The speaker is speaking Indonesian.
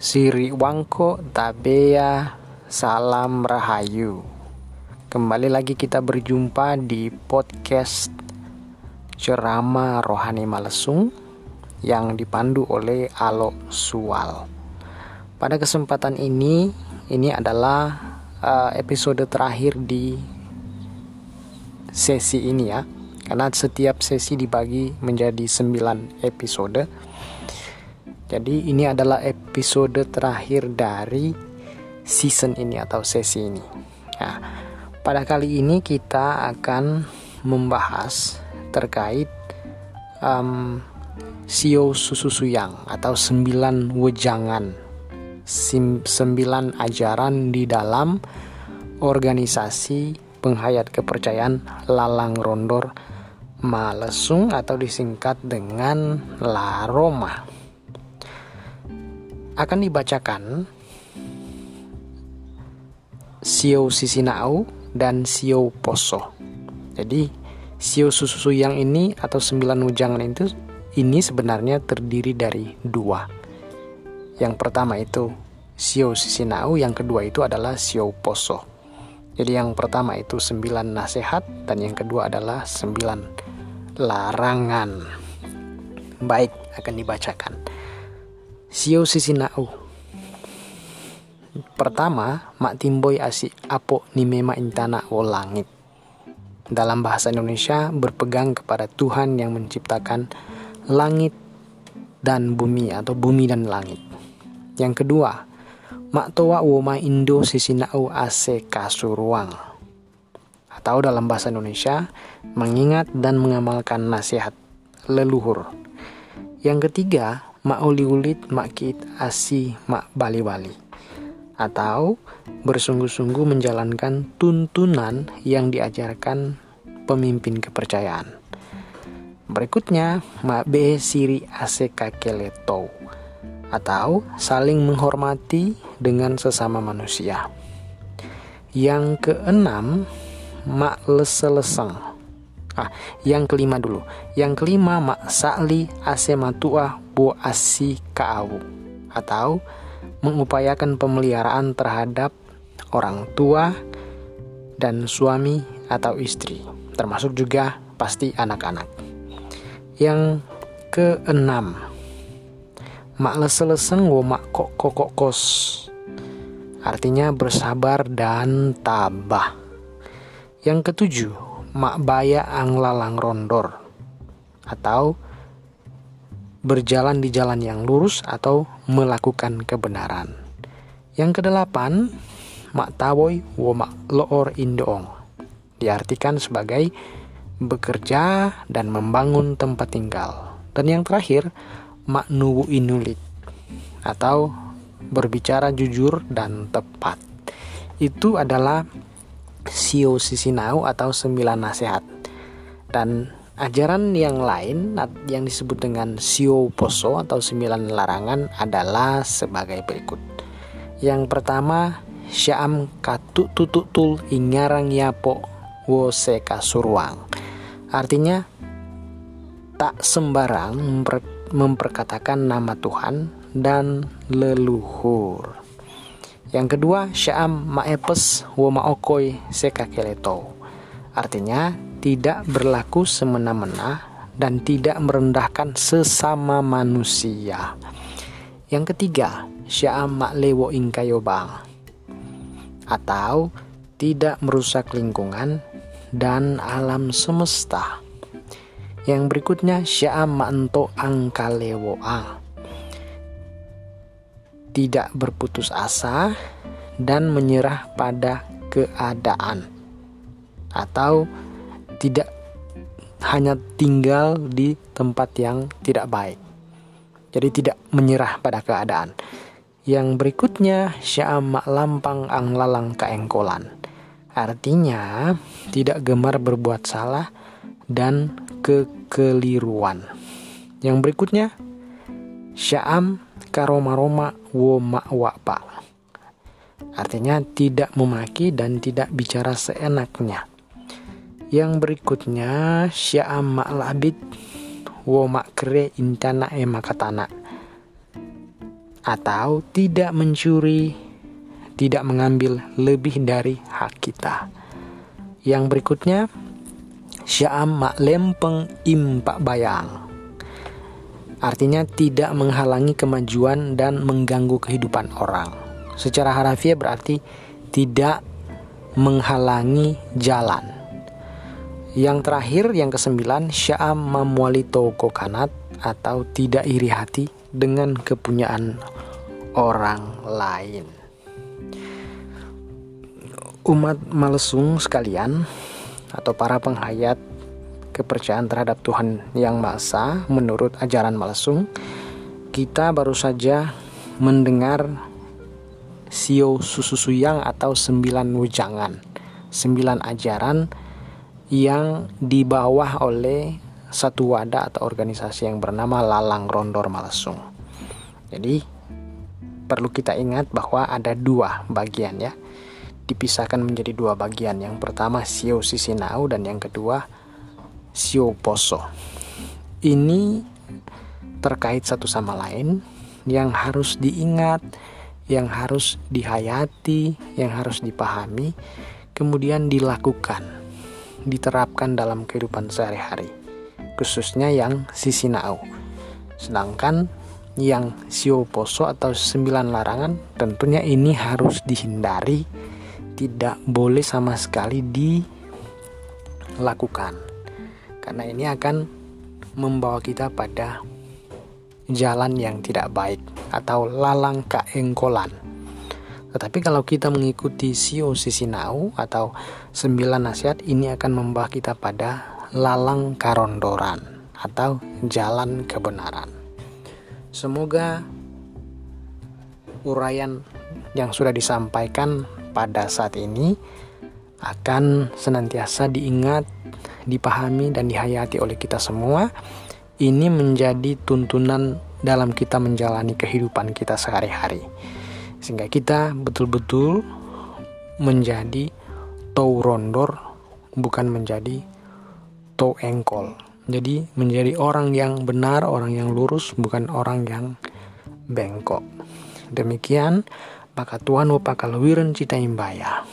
Siri Wangko Tabea Salam Rahayu. Kembali lagi kita berjumpa di podcast Ceramah Rohani Malesung Yang dipandu oleh Alo Sual Pada kesempatan ini Ini adalah uh, episode terakhir di sesi ini ya. Karena setiap sesi dibagi menjadi 9 episode jadi ini adalah episode terakhir dari season ini atau sesi ini. Nah, pada kali ini kita akan membahas terkait um, Sio Susu Suyang atau sembilan wejangan, sembilan ajaran di dalam organisasi penghayat kepercayaan Lalang Rondor Malesung atau disingkat dengan La Roma akan dibacakan Sio Sisinau dan Sio Poso. Jadi Sio Susu yang ini atau sembilan ujangan itu ini sebenarnya terdiri dari dua. Yang pertama itu Sio Sisinau, yang kedua itu adalah Sio Poso. Jadi yang pertama itu sembilan nasihat dan yang kedua adalah sembilan larangan. Baik, akan dibacakan. Sio sisinau. Pertama, mak timboy asi apo ni mema intana o langit. Dalam bahasa Indonesia berpegang kepada Tuhan yang menciptakan langit dan bumi atau bumi dan langit. Yang kedua, mak toa woma indo sisinau ase kasuruang. Atau dalam bahasa Indonesia, mengingat dan mengamalkan nasihat leluhur. Yang ketiga, mak uli-ulit, mak kit asi, mak bali-bali. Atau bersungguh-sungguh menjalankan tuntunan yang diajarkan pemimpin kepercayaan. Berikutnya, mak be siri ase kakeleto atau saling menghormati dengan sesama manusia. Yang keenam, mak lese-leseng Ah, yang kelima dulu. Yang kelima mak sa'li asematua bu asi kaawu atau mengupayakan pemeliharaan terhadap orang tua dan suami atau istri, termasuk juga pasti anak-anak. Yang keenam, mak leseleseng wo mak kok kok kos. Artinya bersabar dan tabah. Yang ketujuh, mak baya ang lalang rondor atau berjalan di jalan yang lurus atau melakukan kebenaran. Yang kedelapan, mak tawoy wo mak loor indoong diartikan sebagai bekerja dan membangun tempat tinggal. Dan yang terakhir, mak nuwu inulit atau berbicara jujur dan tepat. Itu adalah Sio Sisinau atau sembilan nasihat. Dan ajaran yang lain yang disebut dengan Sio Poso atau sembilan larangan adalah sebagai berikut. Yang pertama, Syam katu tututul ingarang yapo wo seka surwang. Artinya tak sembarang memper, memperkatakan nama Tuhan dan leluhur. Yang kedua, sya'am ma'epes wa ma'okoi sekakeleto. Artinya, tidak berlaku semena-mena dan tidak merendahkan sesama manusia. Yang ketiga, sya'am ma'lewo ingkayobang. Atau tidak merusak lingkungan dan alam semesta. Yang berikutnya, sya'am ma'ento angkalewoang tidak berputus asa dan menyerah pada keadaan, atau tidak hanya tinggal di tempat yang tidak baik. Jadi tidak menyerah pada keadaan. Yang berikutnya sya'amak lampang ang lalang kaengkolan. Artinya tidak gemar berbuat salah dan kekeliruan. Yang berikutnya sya'am karoma-roma wo wa pak. Artinya tidak memaki dan tidak bicara seenaknya. Yang berikutnya sya'am ma'labid wo kre intana e makatana. atau tidak mencuri, tidak mengambil lebih dari hak kita. Yang berikutnya, syam mak lempeng im pak bayang. Artinya tidak menghalangi kemajuan dan mengganggu kehidupan orang. Secara harafiah berarti tidak menghalangi jalan. Yang terakhir, yang kesembilan, syam mamwalito kokanat atau tidak iri hati dengan kepunyaan orang lain. Umat Malesung sekalian atau para penghayat kepercayaan terhadap Tuhan yang Maha Esa menurut ajaran Malesung, kita baru saja mendengar sio sususuyang atau sembilan wujangan, sembilan ajaran yang dibawa oleh satu wadah atau organisasi yang bernama Lalang Rondor Malesung. Jadi perlu kita ingat bahwa ada dua bagian ya. Dipisahkan menjadi dua bagian. Yang pertama Sio Sisinau dan yang kedua Sio Poso. Ini terkait satu sama lain yang harus diingat, yang harus dihayati, yang harus dipahami, kemudian dilakukan, diterapkan dalam kehidupan sehari-hari khususnya yang Sisinau. Sedangkan yang Sio Poso atau sembilan larangan tentunya ini harus dihindari, tidak boleh sama sekali dilakukan. Karena ini akan membawa kita pada jalan yang tidak baik atau lalang kaengkolan. Tetapi kalau kita mengikuti Sio Sisinau atau sembilan nasihat ini akan membawa kita pada lalang karondoran atau jalan kebenaran. Semoga uraian yang sudah disampaikan pada saat ini akan senantiasa diingat, dipahami, dan dihayati oleh kita semua. Ini menjadi tuntunan dalam kita menjalani kehidupan kita sehari-hari, sehingga kita betul-betul menjadi taurondor, bukan menjadi atau engkol. Jadi menjadi orang yang benar, orang yang lurus, bukan orang yang bengkok. Demikian, maka Tuhan upakal wiren cita imbaya.